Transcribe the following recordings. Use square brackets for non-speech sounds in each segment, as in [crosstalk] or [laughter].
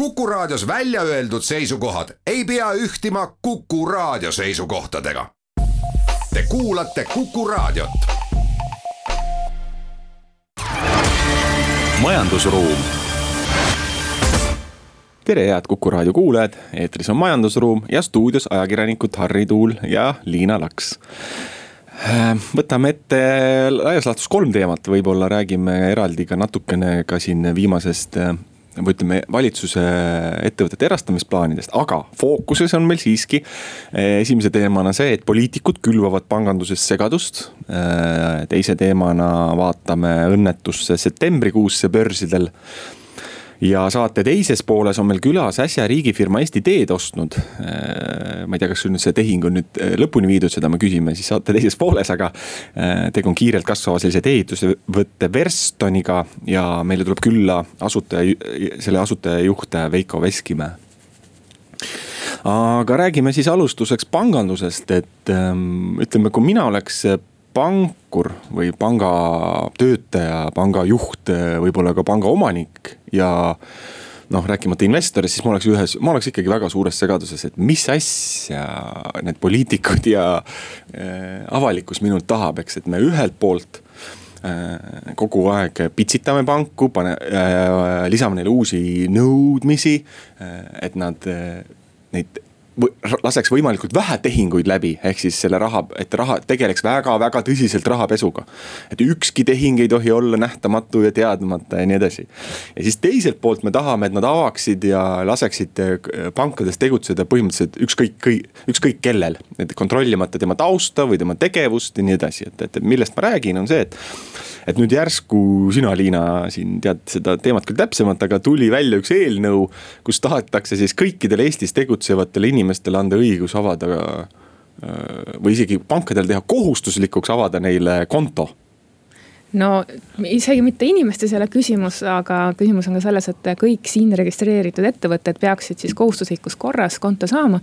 Kuku Raadios välja öeldud seisukohad ei pea ühtima Kuku Raadio seisukohtadega. Te kuulate Kuku Raadiot. majandusruum. tere, head Kuku Raadio kuulajad, eetris on Majandusruum ja stuudios ajakirjanikud Harri Tuul ja Liina Laks Äh, võtame ette laias laastus kolm teemat, võib-olla räägime eraldi ka natukene ka siin viimasest äh, või ütleme, valitsuse ettevõtete erastamisplaanidest, aga fookuses on meil siiski äh, esimese teemana see, et poliitikud külvavad panganduses segadust. teise teemana vaatame õnnetusse septembrikuusse börsidel ja saate teises pooles on meil külas äsja riigifirma Eesti Teed ostnud. Äh, ma ei tea, kas nüüd see tehing on nüüd äh, lõpuni viidud, seda me küsime siis saate teises pooles, aga äh, tegu on kiirelt kasvava sellise tee-ehitusvõtte Verstoniga ja meile tuleb külla asutaja, selle asutajajuht Veiko Veskimäe aga räägime siis alustuseks pangandusest, et ähm, ütleme, kui mina oleks pankur või panga töötaja, panga juht, võib-olla ka panga omanik ja noh, rääkimata investorist, siis ma oleks ühes, ma oleks ikkagi väga suures segaduses, et mis asja need poliitikud ja äh, avalikkus minult tahab, eks, et me ühelt poolt äh, kogu aeg pitsitame panku, pane äh,, lisame neile uusi nõudmisi äh,, et nad äh, neid laseks võimalikult vähe tehinguid läbi, ehk siis selle raha, et raha tegeleks väga-väga tõsiselt rahapesuga. et ükski tehing ei tohi olla nähtamatu ja teadmata ja nii edasi. ja siis teiselt poolt me tahame, et nad avaksid ja laseksid äh, pankades tegutseda põhimõtteliselt ükskõik, ükskõik kellel. et kontrollimata tema tausta või tema tegevust ja nii edasi, et, et millest ma räägin, on see, et et nüüd järsku sina, Liina, siin tead seda teemat küll täpsemalt, aga tuli välja üks eelnõu, kus tahetakse siis kõikidele Eestis tegutsevatele inimestele anda õigus avada äh, või isegi pankadel teha kohustuslikuks avada neile konto? No isegi mitte inimestes ei ole küsimus, aga küsimus on ka selles, et kõik siin registreeritud ettevõtted peaksid siis kohustuslikus korras konto saama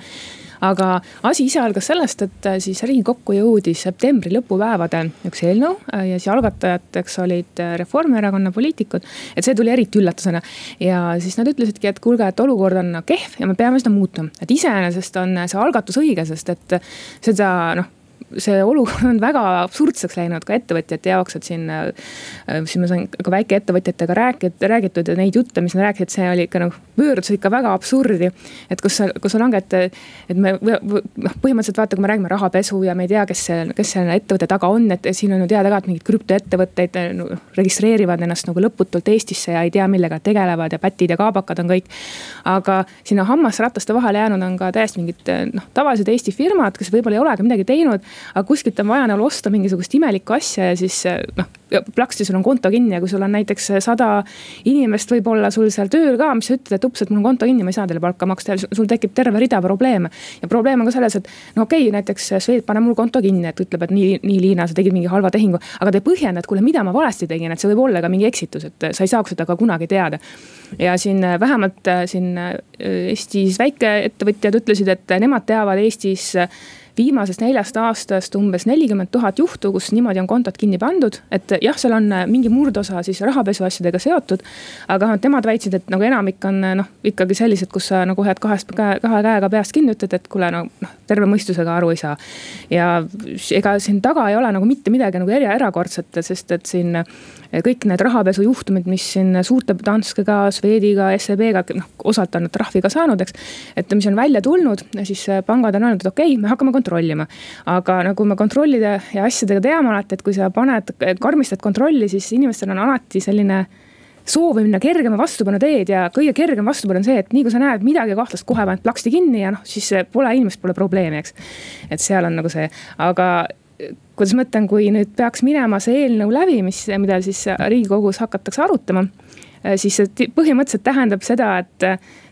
aga asi ise algas sellest, et äh, siis riigikokku jõudis septembri lõpupäevadel üks eelnõu äh, ja siis algatajateks olid äh, Reformierakonna poliitikud. et see tuli eriti üllatusena ja siis nad ütlesidki, et kuulge, et olukord on kehv ja me peame seda muutma. et iseenesest on see algatus õige, sest et seda noh see olukord [laughs] on väga absurdseks läinud ka ettevõtjate jaoks, et siin. Äh, siin ma sain ka väikeettevõtjatega rääkida, räägitud ja neid jutte, mis nad rääkisid, see oli ikka noh, pöördus ikka väga absurdi. et kus sa, kus sa langed, et me noh, põhimõtteliselt vaata, kui me räägime rahapesu ja me ei tea, kes see, kes selle ettevõtte taga on, et siin on ju teada ka, et mingid krüptoettevõtteid no, registreerivad ennast nagu lõputult Eestisse ja ei tea, millega tegelevad ja pätid ja kaabakad on kõik. aga sinna hammasrataste vahele jäänud on ka täiesti mingid noh, tavalised Eesti firmad, kes võib-olla ei olegi midagi teinud aga kuskilt on vaja nagu osta mingisugust imelikku asja ja siis noh plaksti sul on konto kinni ja kui sul on näiteks sada inimest võib-olla sul seal tööl ka, mis sa ütled, et ups, et mul on konto kinni, ma ei saa teile palka maksta ja sul tekib terve rida probleeme. ja probleem on ka selles, et no okei okay,, näiteks Swed paneb mul konto kinni, et ütleb, et nii, nii Liina, sa tegid mingi halva tehingu. aga ta ei põhjenda, et kuule, mida ma valesti tegin, et see võib olla ka mingi eksitus, et sa ei saaks seda ka kunagi teada. ja siin vähemalt siin Eestis väikeettevõtjad ütlesid, et nemad teavad Eestis viimasest neljast aastast umbes nelikümmend tuhat juhtu, kus niimoodi on kontod kinni pandud. et jah, seal on äh, mingi murdosa siis rahapesu asjadega seotud. aga nemad väitsid, et nagu enamik on äh, noh, ikkagi sellised, kus sa nagu hoiad kahest, kahe käega peast kinni, ütled, et kuule, no noh, terve mõistusega aru ei saa. ja ega siin taga ei ole nagu mitte midagi nagu era, erakordset, sest et siin kõik need rahapesujuhtumid, mis siin suurte Danskega, Swediga, SEB-ga, noh osalt on nad trahvi ka saanud, eks. et mis on välja tulnud, siis pangad on öelnud, et okei okay,, me hakkame kontrollima. aga nagu me kontrollide ja asjadega teame alati, et kui sa paned, karmistad kontrolli, siis inimestel on alati selline soovi minna kergema vastupanu teed ja kõige kergem vastupanu on see, et nii kui sa näed midagi kahtlast, kohe paned plaksti kinni ja noh, siis pole inimest, pole probleemi, eks. et seal on nagu see, aga kuidas ma ütlen, kui nüüd peaks minema see eelnõu läbi, mis, mida siis riigikogus hakatakse arutama. siis see põhimõtteliselt tähendab seda, et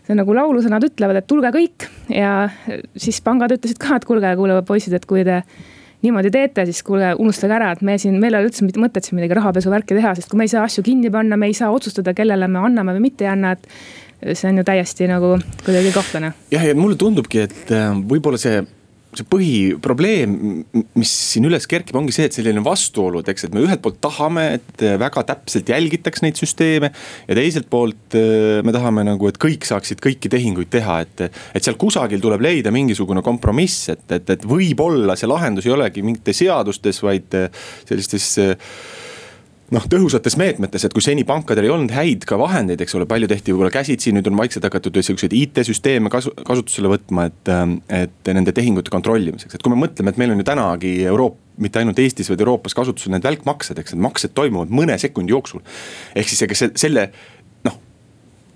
see on nagu laulusõnad ütlevad, et tulge kõik ja siis pangad ütlesid ka, et kuulge, kuule poisid, et kui te niimoodi teete, siis kuulge, unustage ära, et me siin, meil ei ole üldse mõtet siin midagi rahapesuvärki teha, sest kui me ei saa asju kinni panna, me ei saa otsustada, kellele me anname või mitte ei anna, et see on ju täiesti nagu kuidagi kahtlane. jah, ja mulle tundubki, et äh, võib-olla see see põhiprobleem, mis siin üles kerkib, ongi see, et selline vastuolud, eks, et me ühelt poolt tahame, et väga täpselt jälgitaks neid süsteeme. ja teiselt poolt äh, me tahame nagu, et kõik saaksid kõiki tehinguid teha, et, et seal kusagil tuleb leida mingisugune kompromiss, et, et, et võib-olla see lahendus ei olegi mingites seadustes, vaid äh, sellistes noh, tõhusates meetmetes, et kui seni pankadel ei olnud häid ka vahendeid, eks ole, palju tehti võib-olla käsitsi, nüüd on vaikselt hakatud siukseid IT-süsteeme kasu, kasutusele võtma, et. et nende tehingute kontrollimiseks, et kui me mõtleme, et meil on ju tänagi Euroopa mitte ainult Eestis, vaid Euroopas kasutusel need välkmaksed, eks need maksed toimuvad mõne sekundi jooksul. ehk siis ega selle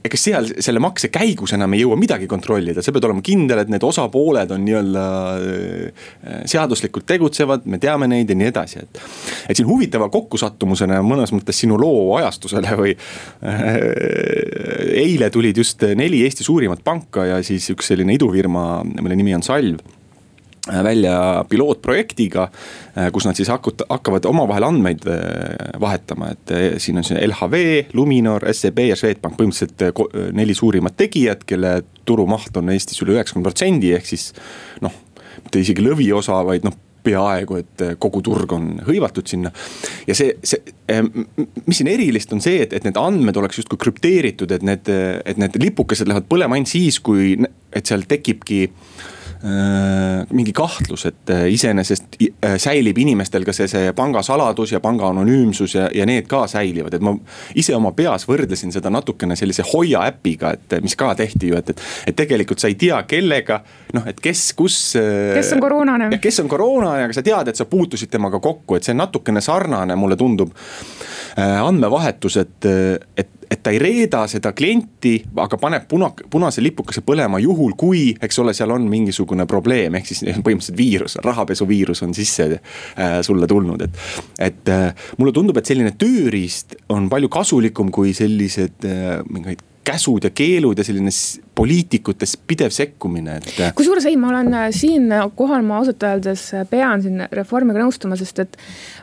ega seal selle makse käigus enam ei jõua midagi kontrollida, sa pead olema kindel, et need osapooled on nii-öelda äh, seaduslikult tegutsevad, me teame neid ja nii edasi, et. et siin huvitava kokkusattumusena mõnes mõttes sinu loo ajastusele või äh,. eile tulid just neli Eesti suurimat panka ja siis üks selline idufirma, mille nimi on Salv välja pilootprojektiga, äh, kus nad siis hakut-, hakkavad omavahel andmeid äh, vahetama, et siin on see LHV, Luminor, SEB ja Swedbank, põhimõtteliselt neli suurimat tegijat, kelle turumaht on Eestis üle üheksakümne protsendi, ehk siis noh, mitte isegi lõviosa, vaid noh peaaegu, et kogu turg on hõivatud sinna. ja see, see, mis siin erilist on see, et, et need andmed oleks justkui krüpteeritud, et need, et need lipukesed lähevad põlema ainult siis, kui, et seal tekibki äh, Äh, mingi kahtlus, et äh, iseenesest äh, säilib inimestel ka see, see pangasaladus ja panga anonüümsus ja, ja need ka säilivad, et ma ise oma peas võrdlesin seda natukene sellise Hoia äpiga, et mis ka tehti ju, et, et. et tegelikult sa ei tea, kellega noh, et kes, kus. kes on koroonane. kes on koroonane, aga sa tead, et sa puutusid temaga kokku, et see on natukene sarnane, mulle tundub andmevahetus, et, et et ta ei reeda seda klienti, aga paneb puna, punase lipukese põlema juhul, kui, eks ole, seal on mingisugune probleem, ehk siis põhimõtteliselt viirus, rahapesuviirus on sisse äh, sulle tulnud, et. et äh, mulle tundub, et selline tööriist on palju kasulikum kui sellised äh, mingeid käsud ja keelud ja selline poliitikutes pidev sekkumine, et. kusjuures ei, ma olen äh, siinkohal, ma ausalt öeldes äh, pean siin reformiga nõustuma, sest et.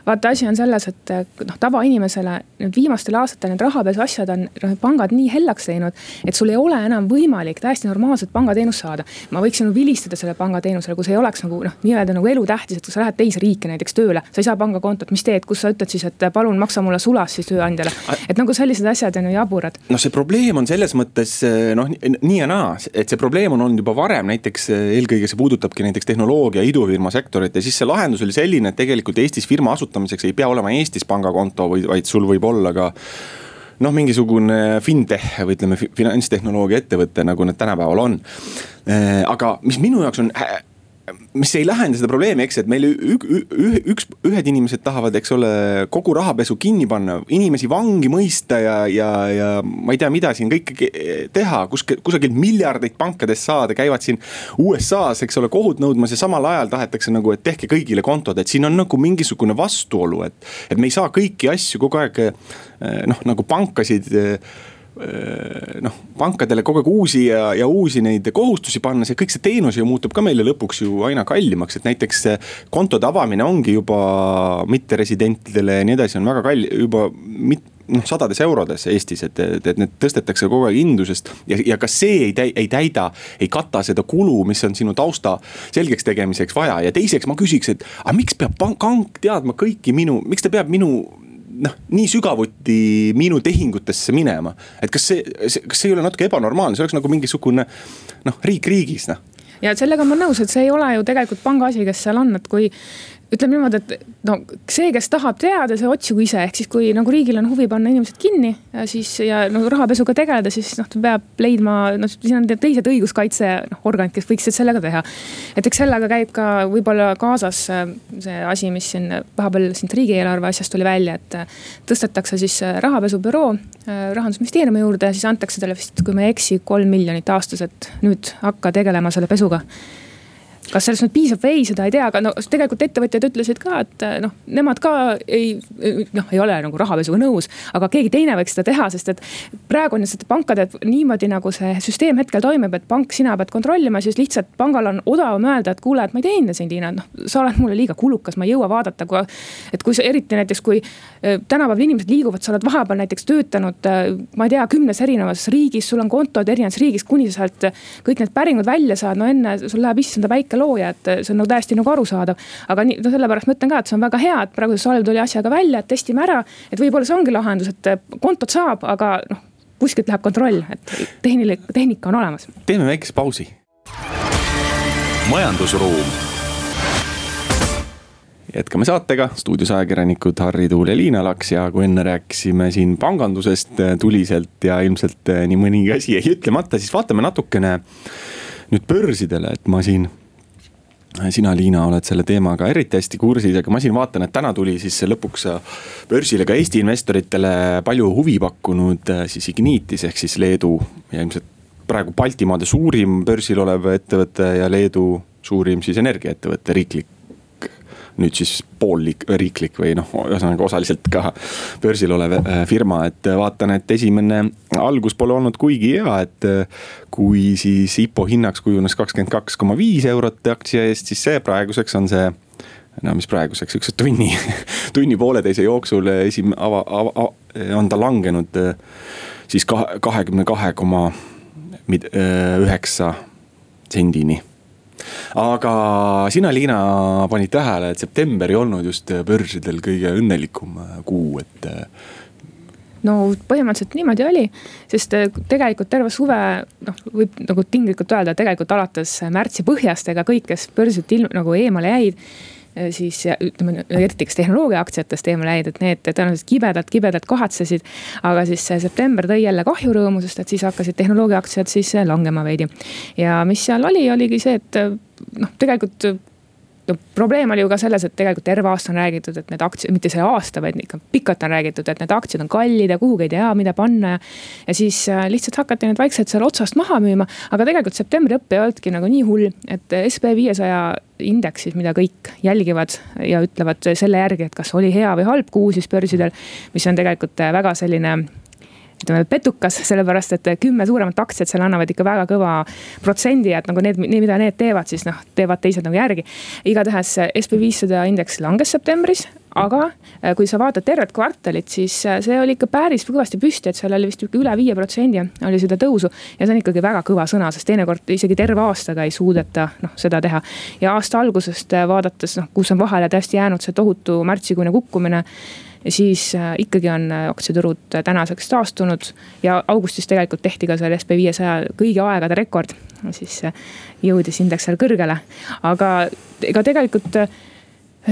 vaata, asi on selles, et äh, noh, tavainimesele nüüd viimastel aastatel need rahapesu asjad on noh, pangad nii hellaks teinud. et sul ei ole enam võimalik täiesti normaalset pangateenust saada. ma võiksin vilistada selle pangateenusele, kui see ei oleks nagu noh, nii-öelda nagu elutähtis, et kui sa lähed teise riiki näiteks tööle. sa ei saa pangakontot, mis teed, kus sa ütled siis, et palun maksa mulle sulas siis tööandjale. et nagu sellised asjad on ju jaburad. noh, see probleem on selles mõttes noh, nii ja naa, et see probleem on olnud juba varem, näiteks eh, eelkõige see puudutabki näiteks tehnoloogia idufirma sektorit ja siis see lahendus oli selline, et tegelikult Eestis firma asutamiseks ei pea olema Eestis pangakonto vaid sul võib olla ka noh, mingisugune fintech või ütleme, finantstehnoloogia ettevõte, nagu need tänapäeval on. Eh, aga mis minu jaoks on mis ei lahenda seda probleemi, eks, et meil üks, ühed inimesed tahavad, eks ole, kogu rahapesu kinni panna, inimesi vangi mõista ja, ja, ja ma ei tea, mida siin kõike teha, kus, kusagilt miljardeid pankadest saada, käivad siin USA-s, eks ole, kohut nõudmas ja samal ajal tahetakse nagu, et tehke kõigile kontod, et siin on nagu mingisugune vastuolu, et. et me ei saa kõiki asju kogu aeg noh, nagu pankasid Äh, noh, pankadele kogu aeg uusi ja, ja uusi neid kohustusi panna, see kõik see teenus ju muutub ka meile lõpuks ju aina kallimaks, et näiteks kontode avamine ongi juba mitteresidentidele ja nii edasi, on väga kalli-, juba mit-, noh, sadades eurodes Eestis, et, et, et need tõstetakse kogu aeg hindu, sest ja, ja ka see ei täi-, ei täida, ei kata seda kulu, mis on sinu tausta selgeks tegemiseks vaja. Ja teiseks ma küsiks, et aga miks peab pank, pank teadma kõiki minu, miks ta peab minu noh, nii sügavuti minu tehingutesse minema. et kas see, see, kas see ei ole natuke ebanormaalne, see oleks nagu mingisugune noh, riik riigis noh ja sellega ma olen nõus, et see ei ole ju tegelikult panga asi, kes seal on, et kui ütleme niimoodi, et no see, kes tahab teada, see otsigu ise, ehk siis kui nagu riigil on huvi panna inimesed kinni siis ja no rahapesuga tegeleda, siis noh, ta peab leidma, noh siin on teised õiguskaitseorganid, kes võiksid sellega teha. et eks sellega käib ka võib-olla kaasas äh, see asi, mis siin vahepeal siit riigieelarve asjast tuli välja, et äh, tõstetakse siis äh, rahapesubüroo rahandusministeeriumi juurde ja siis antakse talle vist, kui ma ei eksi, kolm miljonit aastas, et nüüd hakka tegelema selle pesuga kas sellest nüüd piisab või ei, seda ei tea, aga no tegelikult ettevõtjad ütlesid ka, et noh, nemad ka ei, noh, ei ole nagu rahapesuga nõus. aga keegi teine võiks seda teha, sest et praegu on lihtsalt pankade niimoodi nagu see süsteem hetkel toimib, et pank, sina pead kontrollima, siis lihtsalt pangal on odavam öelda, et kuule, et ma ei teinud sind, Liina, noh, sa oled mulle liiga kulukas, ma ei jõua vaadata, kui. et kui sa eriti näiteks, kui äh, tänapäeval inimesed liiguvad, sa oled vahepeal näiteks töötanud, äh, ma ei tea, kümnes erinevas riigis, sul on kontod erinevas riigis, kuni sa sealt kõik need päringud välja saad, no enne sul läheb issanda päike looja, et see on nagu täiesti nagu arusaadav. aga nii, no sellepärast ma ütlen ka, et see on väga hea, et praegu see Salv tuli asjaga välja, et testime ära. et võib-olla see ongi lahendus, et kontot saab, aga noh, kuskilt läheb kontroll, et tehniline, tehnika on olemas. teeme väikese pausi. majandusruum jätkame saatega, stuudios ajakirjanikud Harri Tuul ja Liina Laks ja kui enne rääkisime siin pangandusest äh, tuliselt ja ilmselt äh, nii mõnigi asi jäi ütlemata, siis vaatame natukene nüüd börsidele, et ma siin sina, Liina, oled selle teemaga eriti hästi kursis, aga ma siin vaatan, et täna tuli siis lõpuks börsile ka Eesti investoritele palju huvi pakkunud siis Ignitis ehk siis Leedu ja ilmselt praegu Baltimaade suurim börsil olev ettevõte ja Leedu suurim siis energiaettevõte, riiklik nüüd siis poolriiklik või noh, ühesõnaga osaliselt ka börsil olev äh, firma, et vaatan, et esimene algus pole olnud kuigi hea, et äh, kui siis IPO hinnaks kujunes kakskümmend kaks koma viis eurot aktsia eest, siis see praeguseks on see no mis praeguseks, sihukese tunni, [laughs] tunni pooleteise jooksul esim-, ava, ava, on ta langenud äh, siis kahekümne kahe koma üheksa sendini aga sina, Liina, panid tähele, et september ei olnud just börsidel kõige õnnelikum äh, kuu, et äh, no põhimõtteliselt niimoodi oli, sest äh, tegelikult terve suve noh, võib nagu tinglikult öelda, tegelikult alates märtsi põhjast, ega kõik, kes börsilt ilm, nagu eemale jäid siis ütleme eriti, kes tehnoloogia aktsiatest eemale jäid, et need tõenäoliselt kibedalt, kibedalt kahetsesid. aga siis september tõi jälle kahjurõõmu, sest et siis hakkasid tehnoloogia aktsiad siis langema veidi. ja mis seal oli, oligi see, et noh, tegelikult no probleem oli ju ka selles, et tegelikult terve aasta on räägitud, et need aktsiad, mitte see aasta, vaid ikka pikalt on räägitud, et need aktsiad on kallid ja kuhugi ei tea, mida panna ja. ja siis äh, lihtsalt hakati need vaikselt seal otsast maha müüma, aga tegelikult septembri lõpp ei olnudki nagu nii hull, et SB viiesaja indeksis, mida kõik jälgivad ja ütlevad selle järgi, et kas oli hea või halb kuu siis börsidel. mis on tegelikult väga selline ütleme petukas, sellepärast et kümme suuremat aktsiat seal annavad ikka väga kõva protsendi, et nagu need, mida need teevad, siis noh, teevad teised nagu järgi. igatahes SB viissada indeks langes septembris, aga äh, kui sa vaatad tervet kvartalit, siis äh, see oli ikka päris kõvasti püsti, et seal oli vist üle viie protsendi oli seda tõusu. ja see on ikkagi väga kõva sõna, sest teinekord isegi terve aastaga ei suudeta noh, seda teha. ja aasta algusest äh, vaadates noh, kus on vahele tõesti jäänud see tohutu märtsikuine kukkumine siis ikkagi on aktsiaturud tänaseks taastunud. ja augustis tegelikult tehti ka seal SB viiesaja kõigi aegade rekord, siis jõudis indeks seal kõrgele. aga ega tegelikult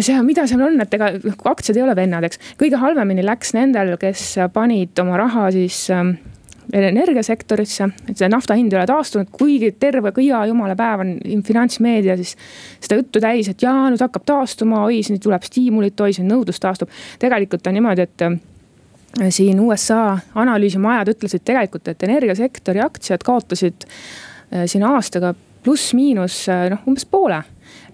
see, mida seal on, et ega aktsiad ei ole vennad, eks. kõige halvemini läks nendel, kes panid oma raha siis ähm, energiasektorisse, et see nafta hind ei ole taastunud, kuigi terve iga jumala päev on finantsmeedia siis seda juttu täis, et jaa, nüüd hakkab taastuma, oi, siin tuleb stiimulit, oi, siin nõudlus taastub. tegelikult on niimoodi, et äh, siin USA analüüsimajad ütlesid tegelikult, et energiasektori aktsiad kaotasid äh, siin aastaga pluss-miinus äh, noh, umbes poole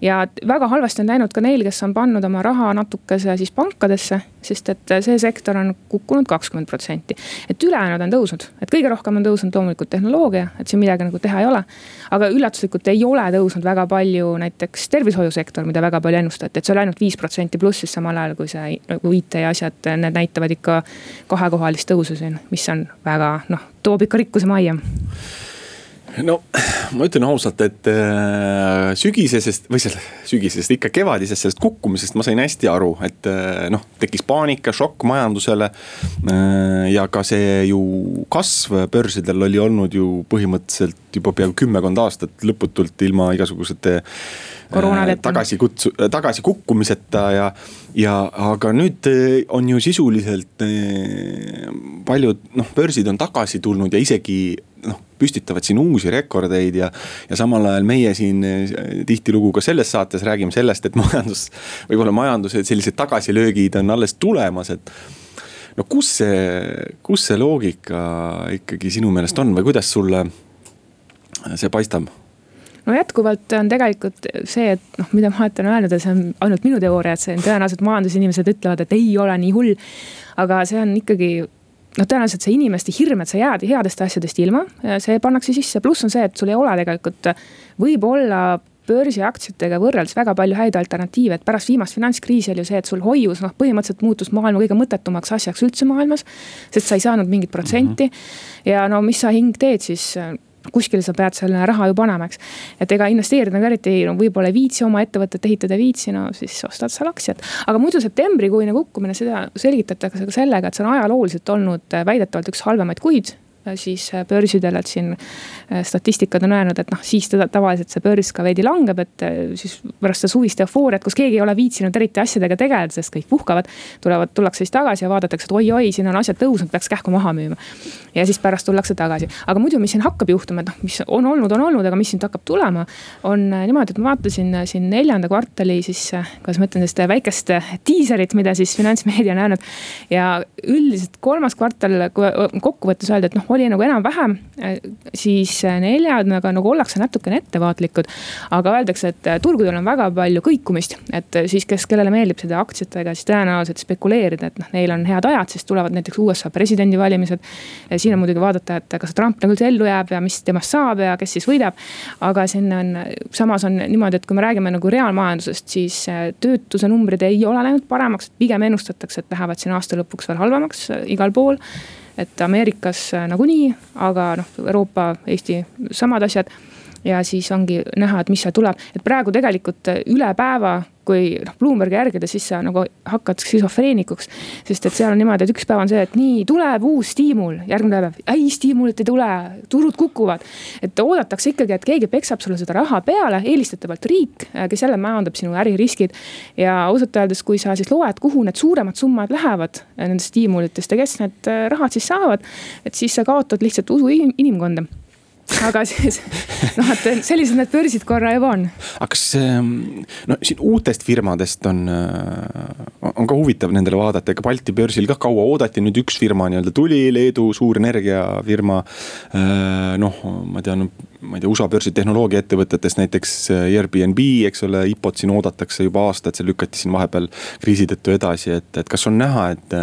ja väga halvasti on läinud ka neil, kes on pannud oma raha natukese siis pankadesse, sest et see sektor on kukkunud kakskümmend protsenti. et ülejäänud on tõusnud, et kõige rohkem on tõusnud loomulikult tehnoloogia, et siin midagi nagu teha ei ole. aga üllatuslikult ei ole tõusnud väga palju näiteks tervishoiusektor, mida väga palju ennustati, et see oli ainult viis protsenti plussis, samal ajal kui see nagu IT asjad, need näitavad ikka kahekohalist tõusu siin, mis on väga noh, toob ikka rikkuse majja no ma ütlen ausalt, et äh, sügisesest või selle sügisesest ikka kevadisest sellest kukkumisest ma sain hästi aru, et äh, noh, tekkis paanika, šokk majandusele äh,. ja ka see ju kasv börsidel oli olnud ju põhimõtteliselt juba peaaegu kümmekond aastat lõputult ilma igasugusete tagasi kutsu-, tagasi kukkumiseta ja, ja aga nüüd äh, on ju sisuliselt äh, paljud noh, börsid on tagasi tulnud ja isegi noh, püstitavad siin uusi rekordeid ja, ja samal ajal meie siin tihtilugu ka selles saates räägime sellest, et [laughs] majandus, võib-olla majanduse sellised tagasilöögid on alles tulemas, et no kus see, kus see loogika ikkagi sinu meelest on või kuidas sulle see paistab? No jätkuvalt on tegelikult see, et noh, mida ma olen öelnud see on ainult minu teooria, et see on tõenäoliselt majandusinimesed ütlevad, et ei ole nii hull. aga see on ikkagi noh, tõenäoliselt see inimeste hirm, et sa jääd headest asjadest ilma, see pannakse sisse, pluss on see, et sul ei ole tegelikult, võib-olla börsiaktsiatega võrreldes väga palju häid alternatiive, et pärast viimast finantskriisi oli ju see, et sul hoius noh, põhimõtteliselt muutus maailma kõige mõttetumaks asjaks üldse maailmas. sest sa ei saanud mingit protsenti mm -hmm. ja no mis sa hing teed siis kuskile sa pead selle raha ju panema, eks. et ega investeerida nagu eriti no, võib-olla ei viitsi oma ettevõtet ehitada ei viitsi, no siis ostad seal aktsiat. aga muidu septembrikuine kukkumine, seda selgitatakse ka sellega, et see on ajalooliselt olnud väidetavalt üks halvemaid kuid Äh, siis äh, börsidel, et siin äh, statistikad on öelnud, et noh, siis teda tavaliselt see börs ka veidi langeb, et siis pärast seda suvist eufooriat, kus keegi ei ole viitsinud eriti asjadega tegeleda, sest kõik puhkavad. tulevad, tullakse siis tagasi ja vaadatakse, et oi-oi, siin on asjad tõusnud, peaks kähku maha müüma. ja siis pärast tullakse tagasi, aga muidu, mis siin hakkab juhtuma, et noh, mis on olnud, on olnud, aga mis nüüd hakkab tulema. on niimoodi, et ma vaatasin siin neljanda kvartali siis, kuidas ma ütlen, sellist väikest diiserit, mida siis finantsmeedia on öelnud. ja üldiselt kolmas kvartal kokkuvõttes öeldi, et noh oli nagu enam-vähem, äh, siis äh, neljandega nagu ollakse natukene ettevaatlikud. aga öeldakse, et äh, turgudel on väga palju kõikumist, et siis, kes, kellele meeldib seda aktsiatega siis tõenäoliselt spekuleerida, et noh, neil on head ajad, siis tulevad näiteks USA presidendivalimised. siin on muidugi vaadata, et kas Trump nagu üldse ellu jääb ja mis temast saab ja kes siis võidab. aga siin on, samas on niimoodi, et kui me räägime nagu reaalmajandusest, siis töötuse numbrid ei ole läinud paremaks, pigem ennustatakse, et lähevad siin aasta lõpuks veel halvemaks igal pool et Ameerikas äh, nagunii, aga noh, Euroopa, Eesti samad asjad. Ja siis ongi näha, et mis seal tuleb, et praegu tegelikult äh, üle päeva kui noh, Bloombergi järgida, siis sa nagu hakkad skisofreenikuks. sest et seal on niimoodi, et üks päev on see, et nii, tuleb uus stiimul, järgmine päev, ei stiimulit ei tule, turud kukuvad. et oodatakse ikkagi, et keegi peksab sulle seda raha peale, eelistatavalt riik, kes jälle majandab sinu äririskid. ja ausalt öeldes, kui sa siis loed, kuhu need suuremad summad lähevad nendest stiimulitest ja kes need rahad siis saavad, et siis sa kaotad lihtsalt usu inimkonda aga siis noh, et sellised need börsid korra juba on. aga kas ehm, no siin uutest firmadest on, äh, on ka huvitav nendele vaadata, ega Balti börsil kah kaua oodati, nüüd üks firma nii-öelda tuli, Leedu suur energiafirma. Äh, noh, ma tean, ma ei tea, USA börsi tehnoloogiaettevõtetest näiteks äh, Airbnb, eks ole, IPO-t siin oodatakse juba aastaid, see lükati siin vahepeal kriisi tõttu edasi, et, et kas on näha, et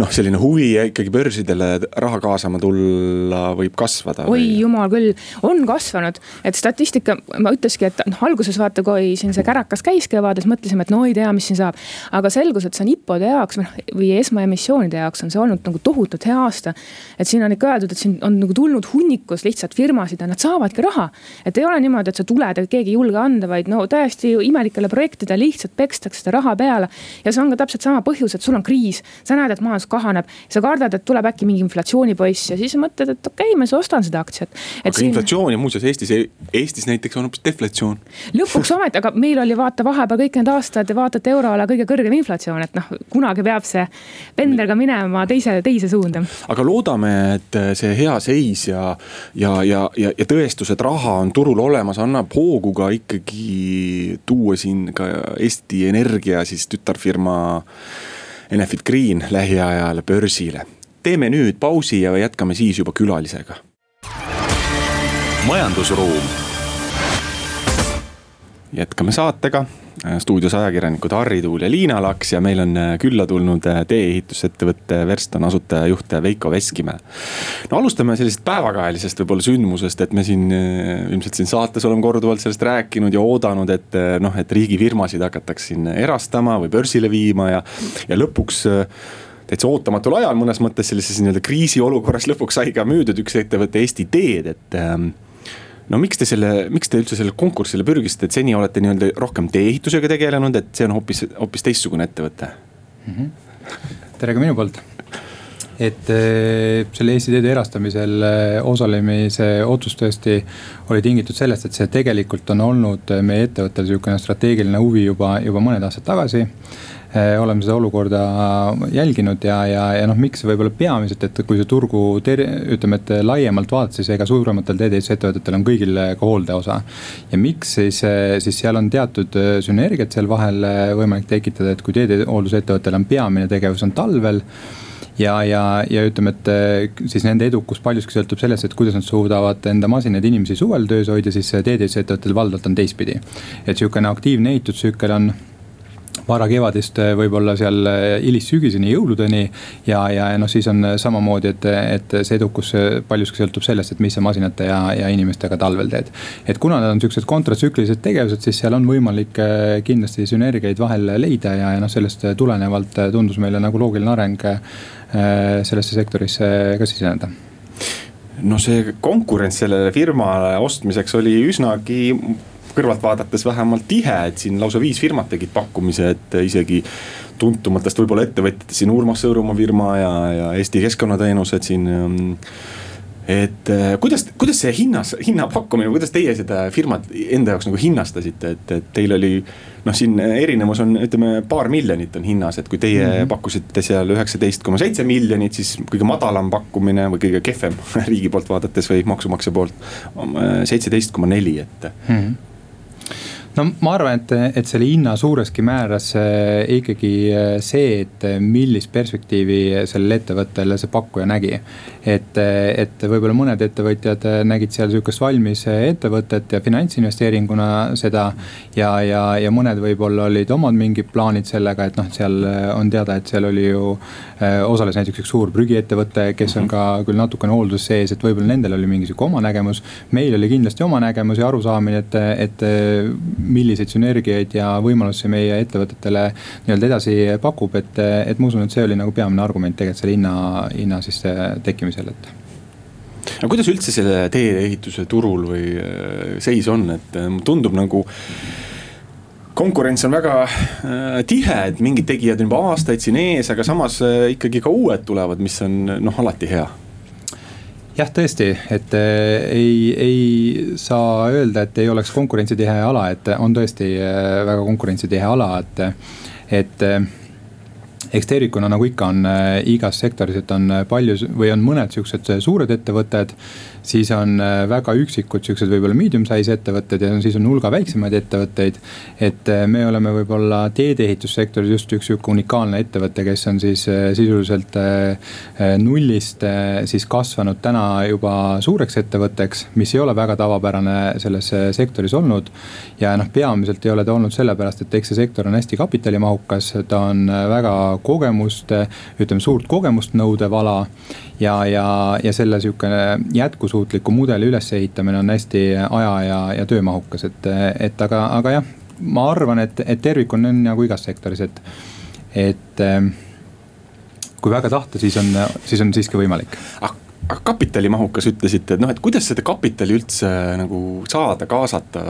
noh, selline huvi ikkagi börsidele raha kaasama tulla võib kasvada? oi jumal küll, on kasvanud, et statistika, ma ütleski, et noh, alguses vaata, kui siin see kärakas käis kevades, mõtlesime, et no ei tea, mis siin saab. aga selgus, et see on IPO-de jaoks või noh, või esmaemissioonide jaoks on see olnud nagu tohutult hea aasta. et siin on ikka öeldud, et siin on nagu tulnud hunnikus lihtsalt firmasid ja nad saavadki raha. et ei ole niimoodi, et sa tuled ja keegi ei julge anda, vaid no täiesti imelikele projektidele lihtsalt pekstakse seda raha peale. ja see on ka täpselt sama põhjus, et sul on kriis, sa näed, et majandus majandus kahaneb. sa kardad, et tuleb äkki mingi inflatsioonipoiss ja siis mõtled, et okei okay,, ma siis ostan seda aktsiat. aga siin... inflatsioon ja muuseas Eestis, Eestis näiteks on hoopis deflatsioon. lõpuks ometi, aga meil oli vaata vahepeal kõik need aastad vaata, et euroala kõige kõrgem inflatsioon, et noh, kunagi peab see pendel ka minema teise, teise suunda. aga loodame, et see hea seis ja, ja, ja, ja, ja tõestus, et raha on turul olemas, annab hoogu ka ikkagi tuua siin ka Eesti Energia siis tütarfirma Enefit Green lähiajal börsile. teeme nüüd pausi ja jätkame siis juba külalisega. majandusruum. jätkame saatega stuudios ajakirjanikud Harri Tuul ja Liina Laks ja meil on äh, külla tulnud äh, tee-ehitusettevõtte Verston asutaja-juht Veiko Veskimäe. no alustame sellisest päevakajalisest võib-olla sündmusest, et me siin äh, ilmselt siin saates oleme korduvalt sellest rääkinud ja oodanud, et noh, et riigifirmasid hakataks siin erastama või börsile viima ja, ja lõpuks täitsa ootamatul ajal mõnes mõttes sellises nii-öelda kriisiolukorras lõpuks sai ka müüdud üks ettevõte Eesti Teed, et ähm, no miks te selle, miks te üldse sellele konkursile pürgisite, et seni olete nii-öelda rohkem tee-ehitusega tegelenud, et see on hoopis, hoopis teistsugune ettevõte mm? -hmm. tere ka minu poolt. et äh, selle Eesti Teede erastamisel äh, osalemise otsus tõesti oli tingitud sellest, et see tegelikult on olnud meie ettevõttel sihukene strateegiline huvi juba, juba mõned aastad tagasi Eh, oleme seda olukorda jälginud ja, ja, ja noh, miks võib-olla peamiselt, et kui see turgu ter-, ütleme, et laiemalt vaadata, siis ega suurematel teedeehitusettevõtetel on kõigil ka hooldeosa. ja miks siis, siis seal on teatud sünergiat seal vahel võimalik tekitada, et kui teedehooldusettevõttel on peamine tegevus on talvel ja, ja, ja ütleme, et siis nende edukus paljuski sõltub sellest, et kuidas nad suudavad enda masinaid, inimesi suvel töös hoida, siis teedeehitusettevõttel valdavalt on teistpidi. et sihukene aktiivne ehitustsükkel on varakevadist eh, võib-olla seal eh, hilissügiseni, jõuludeni. ja, ja noh, siis on samamoodi, et, et see edukus paljuski sõltub sellest, et mis sa masinate ja, ja inimestega talvel teed. et kuna need on sihukesed kontratsüklilised tegevused, siis seal on võimalik eh, kindlasti sünergiaid vahel leida ja, ja noh, sellest tulenevalt tundus meile nagu loogiline areng sellesse sektorisse ka siseneda no see konkurents sellele firmale ostmiseks oli üsnagi kõrvalt vaadates vähemalt tihe, et siin lausa viis firmat tegid pakkumise, et isegi tuntumatest võib-olla ettevõtjatest siin Urmas Sõõrumaa firma ja, ja Eesti Keskkonnateenused siin ähm, et äh, kuidas, kuidas see hinnas, hinna pakkumine, kuidas teie seda firmat enda jaoks nagu hinnastasite, et, et teil oli. noh, siin erinevus on, ütleme paar miljonit on hinnas, et kui teie mm -hmm. pakkusite seal üheksateist koma seitse miljonit, siis kõige madalam pakkumine või kõige kehvem [laughs] riigi poolt vaadates või maksumaksja poolt. seitseteist koma neli, et mm. -hmm no ma arvan, et, et selle hinna suureski määras äh, ikkagi äh, see, et äh, millist perspektiivi sellel ettevõttel see pakkuja nägi. et, et võib-olla mõned ettevõtjad nägid seal sihukest valmis ettevõtet ja finantsinvesteeringuna seda. ja, ja, ja mõned võib-olla olid omad mingid plaanid sellega, et noh, seal on teada, et seal oli ju. osales näiteks üks suur prügiettevõte, kes on ka küll natukene hoolduses sees, et võib-olla nendel oli mingi sihuke oma nägemus. meil oli kindlasti oma nägemus ja arusaamine, et, et milliseid sünergiaid ja võimalusi meie ettevõtetele nii-öelda edasi pakub, et, et ma usun, et see oli nagu peamine argument tegelikult selle hinna, hinna siis tekkimisel, et aga kuidas üldse selle tee-ehituse turul või äh, seis on, et äh, tundub nagu konkurents on väga äh, tihe, et mingid tegijad on juba aastaid siin ees, aga samas äh, ikkagi ka uued tulevad, mis on noh, alati hea jah, tõesti, et äh, ei, ei saa öelda, et ei oleks konkurentsitihe ala, et on tõesti äh, väga konkurentsitihe ala, et, et äh, eks tervikuna nagu ikka on igas sektoris, et on palju või on mõned siuksed suured ettevõtted siis on äh, väga üksikud siuksed võib-olla medium size ettevõtted ja siis on hulga väiksemaid ettevõtteid. et äh, me oleme võib-olla teedeehitussektoris just üks sihuke unikaalne ettevõte, kes on siis äh, sisuliselt nullist siis kasvanud täna juba suureks ettevõtteks, mis ei ole väga tavapärane selles sektoris olnud. ja noh, peamiselt ei ole ta olnud sellepärast, et eks see sektor on hästi kapitalimahukas, ta on väga kogemust, ütleme suurt kogemust nõudev ala ja, ja, ja selle sihukene jätkus jätkusuutliku mudeli ülesehitamine on hästi aja ja, ja töömahukas, et, et aga, aga jah, ma arvan, et, et tervik on nagu igas sektoris, et, et ähm, kui väga tahta, siis on, siis on siiski võimalik aga kapitalimahukas ütlesite, et noh, et kuidas seda kapitali üldse nagu saada, kaasata.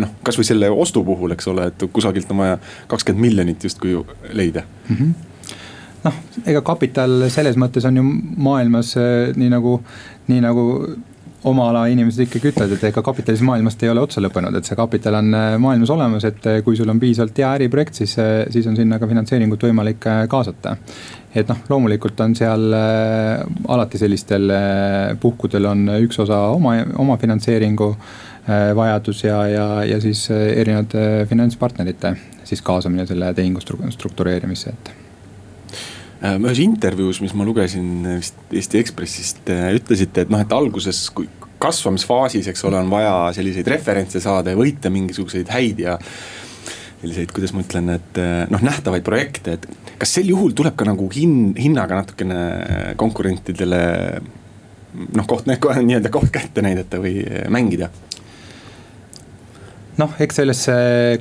noh, kasvõi selle ostu puhul, eks ole, et kusagilt on vaja kakskümmend miljonit justkui leida mm. -hmm noh, ega kapital selles mõttes on ju maailmas äh, nii nagu nii nagu oma ala inimesed ikkagi ütlevad, et ega kapitalism maailmast ei ole otsa lõppenud, et see kapital on äh, maailmas olemas, et äh, kui sul on piisavalt hea äriprojekt, siis, siis on sinna ka finantseeringut võimalik kaasata. et noh, loomulikult on seal alati sellistel puhkudel on üks osa oma, oma finantseeringu vajadus ja, ja, ja siis erinevate finantspartnerite siis kaasamine selle tehingu struktureerimisse, et ühes intervjuus, mis ma lugesin vist Eesti Ekspressist, äh, ütlesite, et noh, et alguses, kui kasvamisfaasis, eks ole, on vaja selliseid referentse saada ja võita mingisuguseid häid ja selliseid, kuidas ma ütlen, et äh, noh, nähtavaid projekte, et kas sel juhul tuleb ka nagu hin-, hinnaga natukene konkurentidele noh, koht, [laughs] nii-öelda koht kätte näidata või mängida? Noh, eks sellesse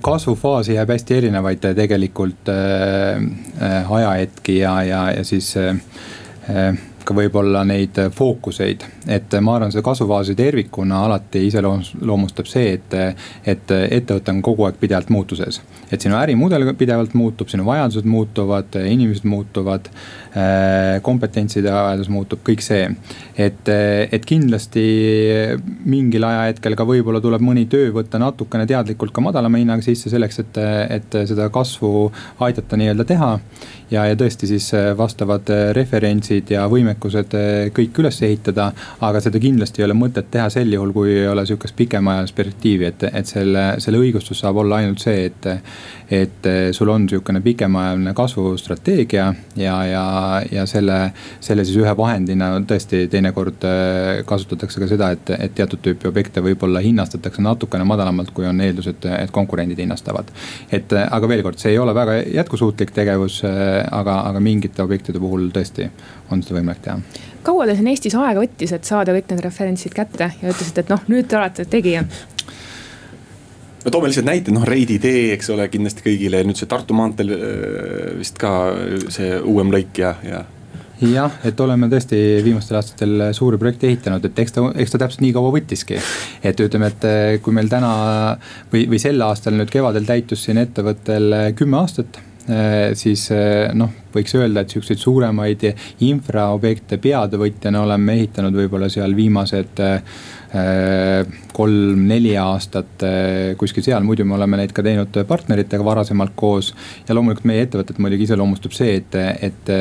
kasvufaasi jääb hästi erinevaid tegelikult äh, äh, ajahetki ja, ja, ja siis äh, äh ka võib-olla neid fookuseid. et ma arvan, seda kasvufaasi tervikuna alati iseloomustab see, et, et ettevõte on kogu aeg pidevalt muutuses. et sinu ärimudel pidevalt muutub, sinu vajadused muutuvad, inimesed muutuvad Äh, kompetentside vajadus muutub, kõik see. et, et kindlasti mingil ajahetkel ka võib-olla tuleb mõni töö võtta natukene teadlikult ka madalama hinnaga sisse selleks, et, et seda kasvu aidata nii-öelda teha. Ja, ja tõesti siis vastavad referentsid ja võimekused kõik üles ehitada. aga seda kindlasti ei ole mõtet teha sel juhul, kui ei ole sihukest pikemaajalist perspektiivi, et, et selle, selle õigustus saab olla ainult see, et et sul on sihukene pikemaajaline kasvustrateegia ja, ja, ja selle, selle siis ühe vahendina tõesti teinekord äh, kasutatakse ka seda, et, et teatud tüüpi objekte võib-olla hinnastatakse natukene madalamalt, kui on eeldus, et, et konkurendid hinnastavad. et aga veel kord, see ei ole väga jätkusuutlik tegevus, äh, aga, aga mingite objektide puhul tõesti on seda võimalik teha kaua teil siin Eestis aega võttis, et saada kõik need referentsid kätte ja ütlesite, et noh, nüüd te olete tegija? no toome lihtsalt näite, noh Reidi tee, eks ole, kindlasti kõigile, nüüd see Tartu maanteel äh, vist ka see uuem lõik ja, ja jah, et oleme tõesti viimastel aastatel suuri projekte ehitanud, et eks ta, eks ta täpselt nii kaua võttiski. et ütleme, et eh, kui meil täna või, või sel aastal nüüd kevadel täitus siin ettevõttel kümme aastat siis eh, noh, võiks öelda, et siukseid suuremaid infraobjekte peatöövõtjana oleme ehitanud võib-olla seal viimased kolm-neli aastat kuskil seal, muidu me oleme neid ka teinud partneritega varasemalt koos. ja loomulikult meie ettevõtet muidugi iseloomustab see, et, et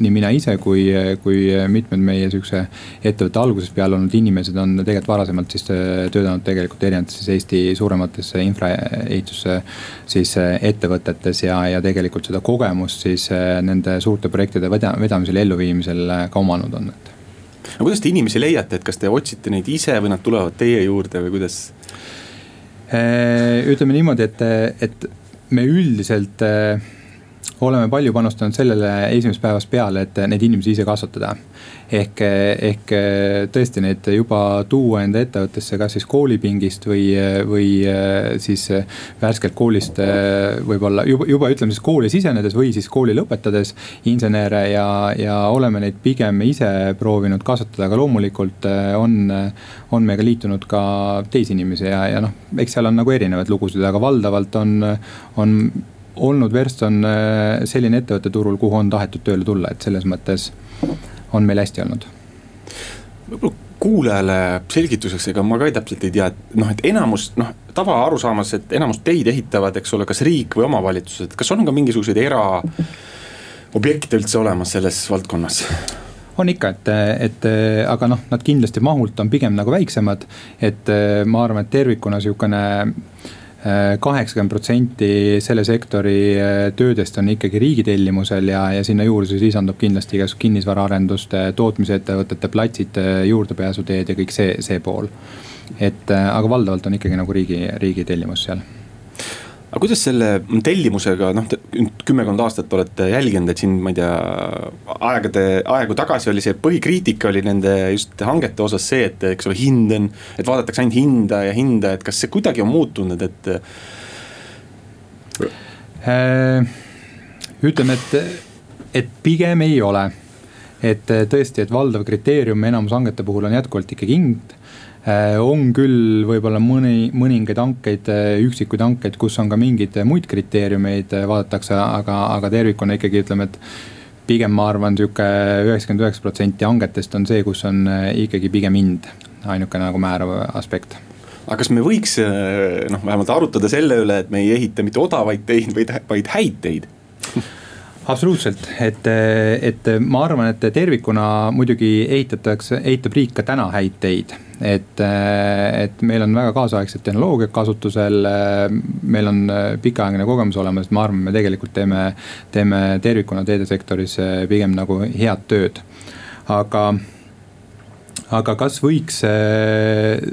nii mina ise kui, kui mitmed meie sihukese ettevõtte algusest peale olnud inimesed on tegelikult varasemalt siis töötanud tegelikult erinevates Eesti suuremates infraehituse siis ettevõtetes ja, ja tegelikult seda kogemust siis nende suurte projektide vedamisel ja elluviimisel ka omanud on, et no kuidas te inimesi leiate, et kas te otsite neid ise või nad tulevad teie juurde või kuidas? Äh, ütleme niimoodi, et, et me üldiselt äh, oleme palju panustanud sellele esimesest päevast peale, et neid inimesi ise kasvatada. Ehk, ehk tõesti neid juba tuua enda ettevõttesse, kas siis koolipingist või, või siis värskelt koolist võib-olla juba, juba ütleme siis kooli sisenedes või siis kooli lõpetades insenere ja, ja oleme neid pigem ise proovinud kasvatada, aga loomulikult on, on meiega liitunud ka teisi inimesi ja, ja noh, eks seal on nagu erinevaid lugusid, aga valdavalt on, on olnud Verston selline ettevõte turul, kuhu on tahetud tööle tulla, et selles mõttes on meil hästi olnud. võib-olla kuulajale selgituseks, ega ma ka täpselt ei tea, et noh, et enamus noh, tavaarusaamas, et enamus teid ehitavad, eks ole, kas riik või omavalitsused, kas on ka mingisuguseid eraobjekte üldse olemas selles valdkonnas? on ikka, et, et aga noh, nad kindlasti mahult on pigem nagu väiksemad. et ma arvan, et tervikuna sihukene kaheksakümmend protsenti selle sektori äh, töödest on ikkagi riigi tellimusel ja, ja sinna juurde siis lisandub kindlasti igasugust kinnisvaraarenduste, tootmisettevõtete platsid, äh, juurdepääsuteed ja kõik see, see pool. et äh, aga valdavalt on ikkagi nagu riigi, riigi tellimus seal aga kuidas selle tellimusega, noh, kümmekond aastat olete jälginud, et siin, ma ei tea, aegade, aegu tagasi oli see põhikriitika oli nende just hangete osas see, et eks ole, hind on. et vaadatakse ainult hinda ja hinda, et kas see kuidagi on muutunud, et äh,? ütleme, et, et pigem ei ole. Et tõesti, et valdav kriteerium enamus hangete puhul on jätkuvalt ikkagi hind. Äh, on küll võib-olla mõni, mõningaid hankeid, äh, üksikuid hankeid, kus on ka mingeid muid kriteeriumeid äh, vaadatakse, aga, aga tervikuna ikkagi ütleme, et pigem ma arvan, sihuke üheksakümmend üheksa protsenti hangetest on see, kus on ikkagi pigem hind ainuke nagu määrav aspekt. Aga kas me võiks noh, vähemalt arutada selle üle, et me ei ehita mitte odavaid teid, vaid, vaid häid teid [laughs] absoluutselt, et, et ma arvan, et tervikuna muidugi ehitatakse, ehitab riik ka täna häid teid et, et meil on väga kaasaegsed tehnoloogiad kasutusel. meil on pikaaegne kogemus olemas, ma arvan, me tegelikult teeme, teeme tervikuna teedesektoris pigem nagu head tööd. aga aga kas võiks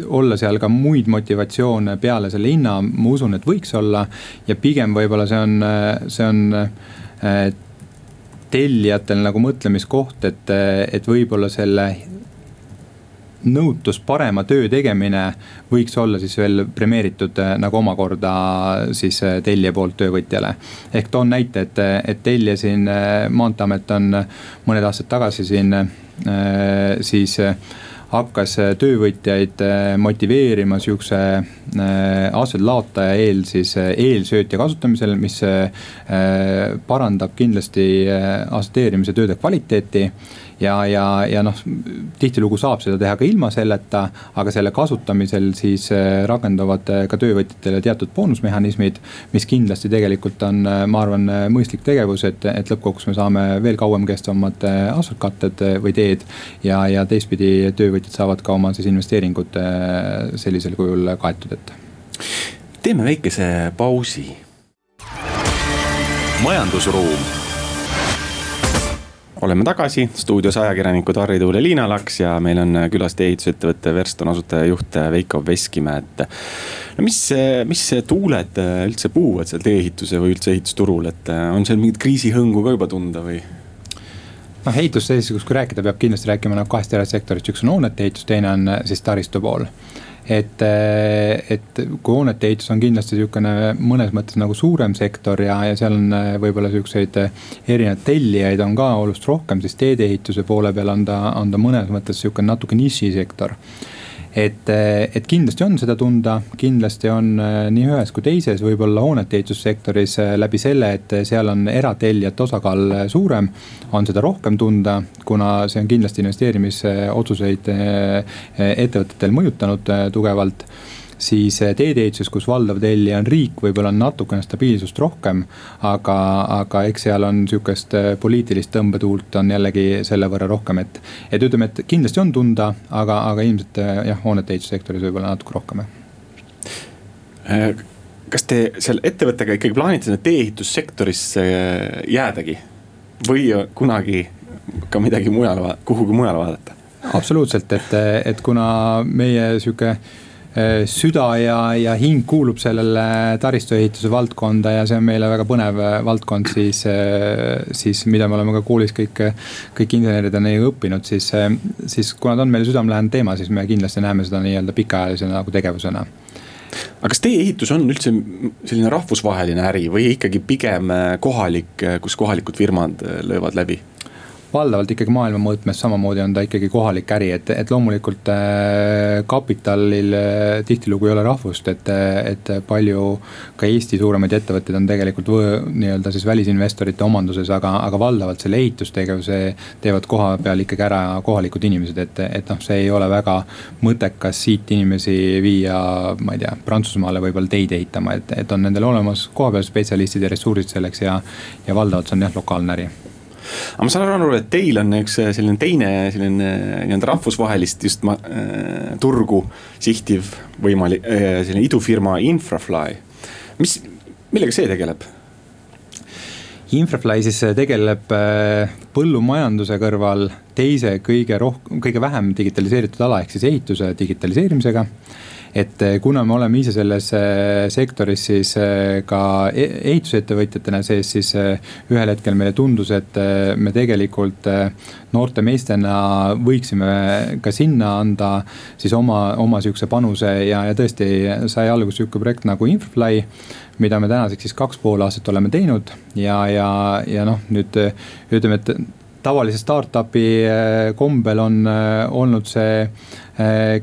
olla seal ka muid motivatsioone peale selle hinna, ma usun, et võiks olla. ja pigem võib-olla see on, see on tellijatel nagu mõtlemiskoht, et, et võib-olla selle nõutus parema töö tegemine võiks olla siis veel premeeritud äh, nagu omakorda siis tellija poolt töövõtjale. ehk toon näite, et, et tellija siin, maanteeamet on mõned aastad tagasi siin siis hakkas töövõtjaid motiveerima sihukese asfaltlaotaja eel siis eelsöötja kasutamisel, mis parandab kindlasti asfalteerimise tööde kvaliteeti ja, ja, ja noh, tihtilugu saab seda teha ka ilma selleta, aga selle kasutamisel siis äh, rakenduvad äh, ka töövõtjatele teatud boonusmehhanismid. mis kindlasti tegelikult on, äh, ma arvan, mõistlik tegevus, et, et lõppkokkuvõttes me saame veel kauem kestvamad asfaltkatted või teed. ja, ja teistpidi töövõtjad saavad ka oma siis investeeringud sellisel kujul kaetud, et. teeme väikese pausi. majandusruum oleme tagasi stuudios ajakirjanikud Harri Tuul ja Liina Laks ja meil on külas ehitusettevõtte Verston asutajajuht Veiko Veskimäe, et. no mis, mis tuuled üldse puhuvad seal tee-ehituse või üldse ehitusturul, et on seal mingit kriisihõngu ka juba tunda või? noh ehitusseisust, kui rääkida, peab kindlasti rääkima nagu kahest erasektorist, üks on hoonete ehitus, teine on siis taristu pool et, et kui hoonete ehitus on kindlasti sihukene mõnes mõttes nagu suurem sektor ja, ja seal on võib-olla siukseid erinevaid tellijaid on ka oluliselt rohkem, siis teedeehituse poole peal on ta, on ta mõnes mõttes sihuke natuke nišisektor et, et kindlasti on seda tunda, kindlasti on äh, nii ühes kui teises, võib-olla hoonete ehitussektoris äh, läbi selle, et seal on eratellijate osakaal suurem. on seda rohkem tunda, kuna see on kindlasti investeerimisotsuseid ettevõtetel mõjutanud tugevalt siis eh, teedeehituses, kus valdav tellija on riik, võib-olla on natukene stabiilsust rohkem. aga, aga eks seal on sihukest eh, poliitilist tõmbetuult on jällegi selle võrra rohkem, et, et ütleme, et kindlasti on tunda, aga, aga ilmselt eh, jah, hoonete ehitussektoris võib-olla natuke rohkem jah kas te seal ettevõttega ikkagi plaanite sinna tee-ehitussektorisse jäädagi või kunagi ka midagi mujale, kuhugi mujale vaadata? absoluutselt, et, et kuna meie sihuke Äh, süda ja, ja hing kuulub sellele taristuehituse valdkonda ja see on meile väga põnev äh, valdkond, siis, äh, siis mida me oleme ka koolis kõik, kõik insenerid on nii õppinud, siis, siis kuna ta on meile südamelähedane teema, siis me kindlasti näeme seda nii-öelda pikaajalise nagu tegevusena aga kas teie ehitus on üldse selline rahvusvaheline äri või ikkagi pigem kohalik, kus kohalikud firmad löövad läbi? Valdavalt ikkagi maailma mõõtmes samamoodi on ta ikkagi kohalik äri, et, et loomulikult äh, kapitalil äh, tihtilugu ei ole rahvust, et, et palju ka Eesti suuremaid ettevõtteid on tegelikult nii-öelda siis välisinvestorite omanduses, aga, aga valdavalt selle ehitustegevuse teevad koha peal ikkagi ära kohalikud inimesed, et, et noh, see ei ole väga mõttekas siit inimesi viia, ma ei tea, Prantsusmaale võib-olla teid ehitama, et, et on nendel olemas kohapeal spetsialistid ja ressursid selleks ja, ja valdavalt see on jah, lokaalne äri aga ma saan aru, et teil on üks äh, selline teine selline äh, nii-öelda rahvusvahelist just ma, äh, turgu sihtiv võimalik äh,, selline idufirma Infrafly. mis, millega see tegeleb? Infrafly siis äh, tegeleb põllumajanduse kõrval teise kõige rohkem, kõige vähem digitaliseeritud ala ehk siis ehituse digitaliseerimisega et eh, kuna me oleme ise selles eh, sektoris siis eh, ka e-, ehitusettevõtjatena sees, siis ühel hetkel meile tundus, et me tegelikult noorte meestena võiksime ka sinna anda siis oma, oma sihukese panuse ja, ja tõesti sai alguse sihuke projekt nagu Infrafly mida me tänaseks siis kaks pool aastat oleme teinud ja, ja, ja noh, nüüd ütleme, et tavalise startup'i kombel on olnud see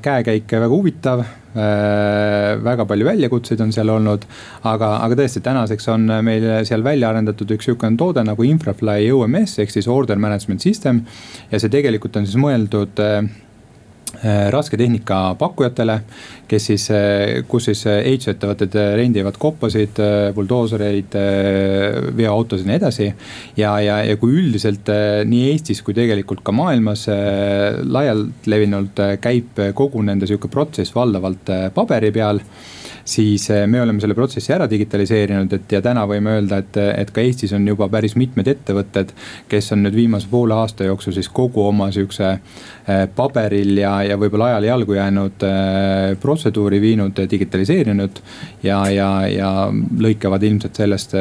käekäik väga huvitav väga palju väljakutseid on seal olnud, aga, aga tõesti, tänaseks on meil seal välja arendatud üks sihukene toode nagu Infrafly OMS ehk siis order management system. ja see tegelikult on siis mõeldud äh, Äh, rasketehnika pakkujatele, kes siis, äh, kus siis äh, ehitusettevõtted rendivad koppasid, buldoosereid, veoautosid ja nii edasi. ja, ja, ja kui üldiselt nii Eestis kui tegelikult ka maailmas laialt levinult käib kogu nende sihuke protsess valdavalt paberi peal siis eh, me oleme selle protsessi ära digitaliseerinud, et ja täna võime öelda, et, et ka Eestis on juba päris mitmed ettevõtted, kes on nüüd viimase poole aasta jooksul siis kogu oma sihukese eh, paberil ja, ja võib-olla ajale jalgu jäänud eh, protseduuri viinud digitaliseerinud. ja, ja, ja lõikavad ilmselt sellest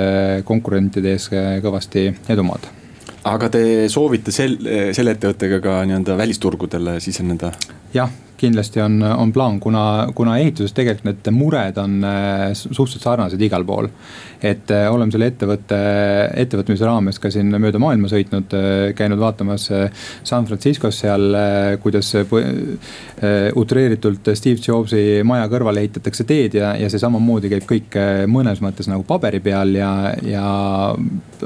konkurentide ees kõvasti edumaad aga te soovite sel, selle ettevõttega ka nii-öelda välisturgudele siseneda? jah, kindlasti on, on plaan, kuna, kuna ehituses tegelikult need mured on äh, suhteliselt sarnased igal pool. et äh, oleme selle ettevõtte, ettevõtmise raames ka siin mööda maailma sõitnud, äh, käinud vaatamas San Franciscos seal, kuidas utreeritult Steve Jobsi maja kõrvale ehitatakse teed ja, ja see samamoodi käib kõik mõnes mõttes nagu paberi peal ja, ja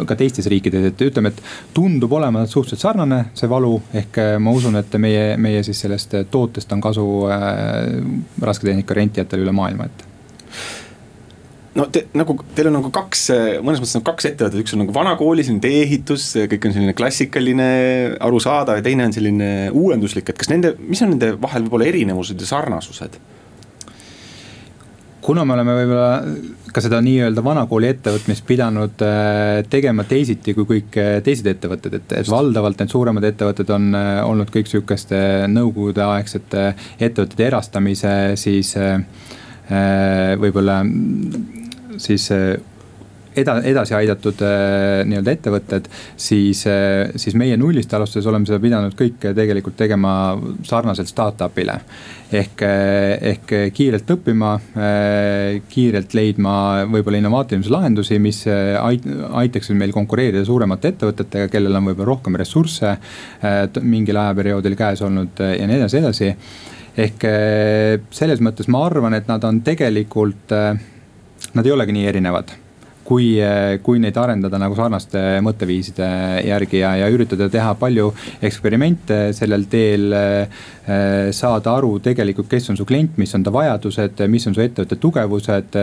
ka teistes riikides, et ütleme, et tundub olevat suhteliselt sarnane see valu, ehk ma usun, et meie, meie siis sellest tootest on kasu äh, rasketehnika rentijatele üle maailma, et no te nagu, teil on nagu kaks, mõnes mõttes nagu kaks ettevõtet, üks on nagu vanakooli selline tee-ehitus, kõik on selline klassikaline, arusaadav ja teine on selline uuenduslik, et kas nende, mis on nende vahel võib-olla erinevused ja sarnasused? Kuna me oleme võib-olla ka seda nii-öelda vanakooli ettevõtmist pidanud äh, tegema teisiti kui kõik äh, teised ettevõtted, et, et valdavalt need suuremad ettevõtted on äh, olnud kõik sihukeste nõukogudeaegsete ettevõtete erastamise siis võib-olla siis eda-, edasi aidatud nii-öelda ettevõtted, siis, siis meie nullist alustades oleme seda pidanud kõike tegelikult tegema sarnaselt startup'ile. ehk, ehk kiirelt õppima, kiirelt leidma võib-olla innovaatilisi lahendusi, mis ait-, aitaksid meil konkureerida suuremate ettevõtetega, kellel on võib-olla rohkem ressursse mingil ajaperioodil käes olnud ja nii edasi, edasi ehk selles mõttes ma arvan, et nad on tegelikult, nad ei olegi nii erinevad kui, kui neid arendada nagu sarnaste mõtteviiside järgi ja, ja üritada teha palju eksperimente sellel teel. saada aru tegelikult, kes on su klient, mis on ta vajadused, mis on su ettevõtte tugevused,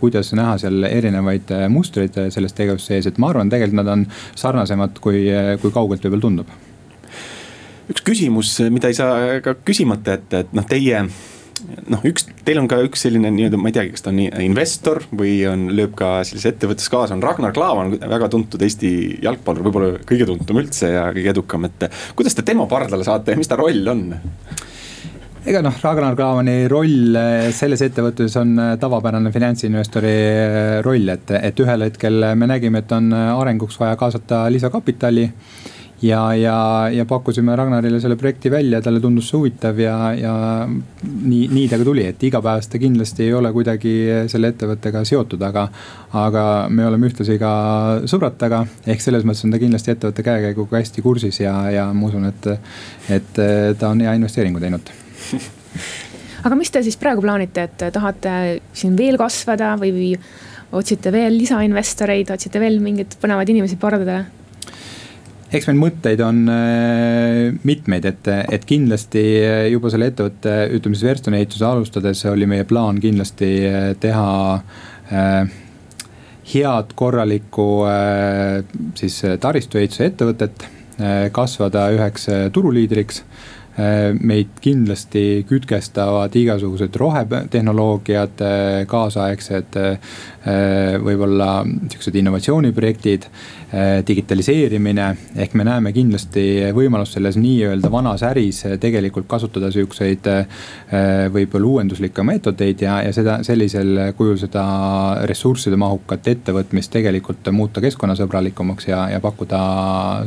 kuidas näha seal erinevaid mustreid selles tegevuses sees, et ma arvan, tegelikult nad on sarnasemad, kui, kui kaugelt võib-olla tundub üks küsimus, mida ei saa ka küsimata jätta, et noh, teie noh, üks, teil on ka üks selline nii-öelda, ma ei teagi, kas ta on investor või on, lööb ka sellises ettevõttes kaasa, on Ragnar Klavan, väga tuntud Eesti jalgpallur, võib-olla kõige tuntum üldse ja kõige edukam, et. kuidas te tema pardale saate ja mis ta roll on? ega noh, Ragnar Klavani roll eh, selles ettevõttes on eh, tavapärane finantsinvestori roll, et, et ühel hetkel me nägime, et on arenguks vaja kaasata lisakapitali ja, ja, ja pakkusime Ragnarile selle projekti välja, talle tundus see huvitav ja, ja nii, nii ta ka tuli, et igapäevast ta kindlasti ei ole kuidagi selle ettevõttega seotud, aga. aga me oleme ühtlasi ka sõbrad temaga, ehk selles mõttes on ta kindlasti ettevõtte käekäiguga hästi kursis ja, ja ma usun, et, et ta on hea investeeringu teinud [laughs] aga mis te siis praegu plaanite, et tahate siin veel kasvada või, otsite veel lisainvestoreid, otsite veel mingeid põnevaid inimesi pardale? Eks meil mõtteid on äh, mitmeid, et, et kindlasti äh, juba selle ettevõtte, ütleme siis verstoni ehituse alustades oli meie plaan kindlasti äh, teha äh, head korralikku äh, siis taristuehituse ettevõtet äh,, kasvada üheks turuliidriks. Meid kindlasti kütkestavad igasugused rohetehnoloogiad, kaasaegsed võib-olla sihukesed innovatsiooniprojektid digitaliseerimine. ehk me näeme kindlasti võimalust selles nii-öelda vanas äris tegelikult kasutada siukseid äh, võib-olla uuenduslikke meetodeid ja, ja seda sellisel kujul seda ressursside mahukat ettevõtmist tegelikult muuta keskkonnasõbralikumaks ja, ja pakkuda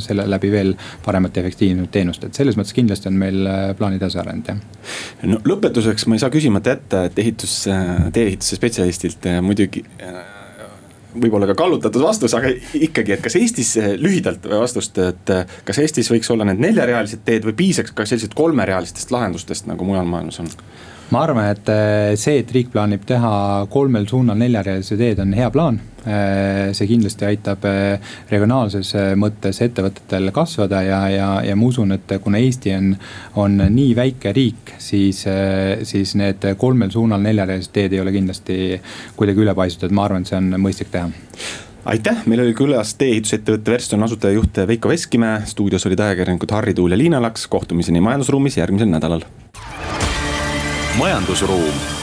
selle läbi veel paremat ja efektiivset teenust, et selles mõttes kindlasti on meil plaan edasi arenenud jah. no lõpetuseks ma ei saa küsimata jätta, et ehitus, tee-ehituse spetsialistilt muidugi võib-olla ka kallutatud vastus, aga ikkagi, et kas Eestis eh, lühidalt vastust, et eh, kas Eestis võiks olla need neljarealised teed või piisaks ka sellisest kolmerealistest lahendustest, nagu mujal maailmas on? Ma arvan, et äh, see, et riik plaanib teha kolmel suunal neljarealise teed, on hea plaan. Äh, see kindlasti aitab äh, regionaalses mõttes ettevõtetel kasvada ja, ja, ja ma usun, et kuna Eesti on, on nii väike riik, siis, siis need kolmel suunal neljarealised teed ei ole kindlasti kuidagi ülepaisutatud, ma arvan, et see on mõistlik teha. Aitäh, meil oli külas tee-ehitusettevõtte Verston asutajajuht Veiko Veskimäe, stuudios olid ajakirjanikud Harri Tuul ja Liina Laks, kohtumiseni majandusruumis järgmisel nädalal majandusruum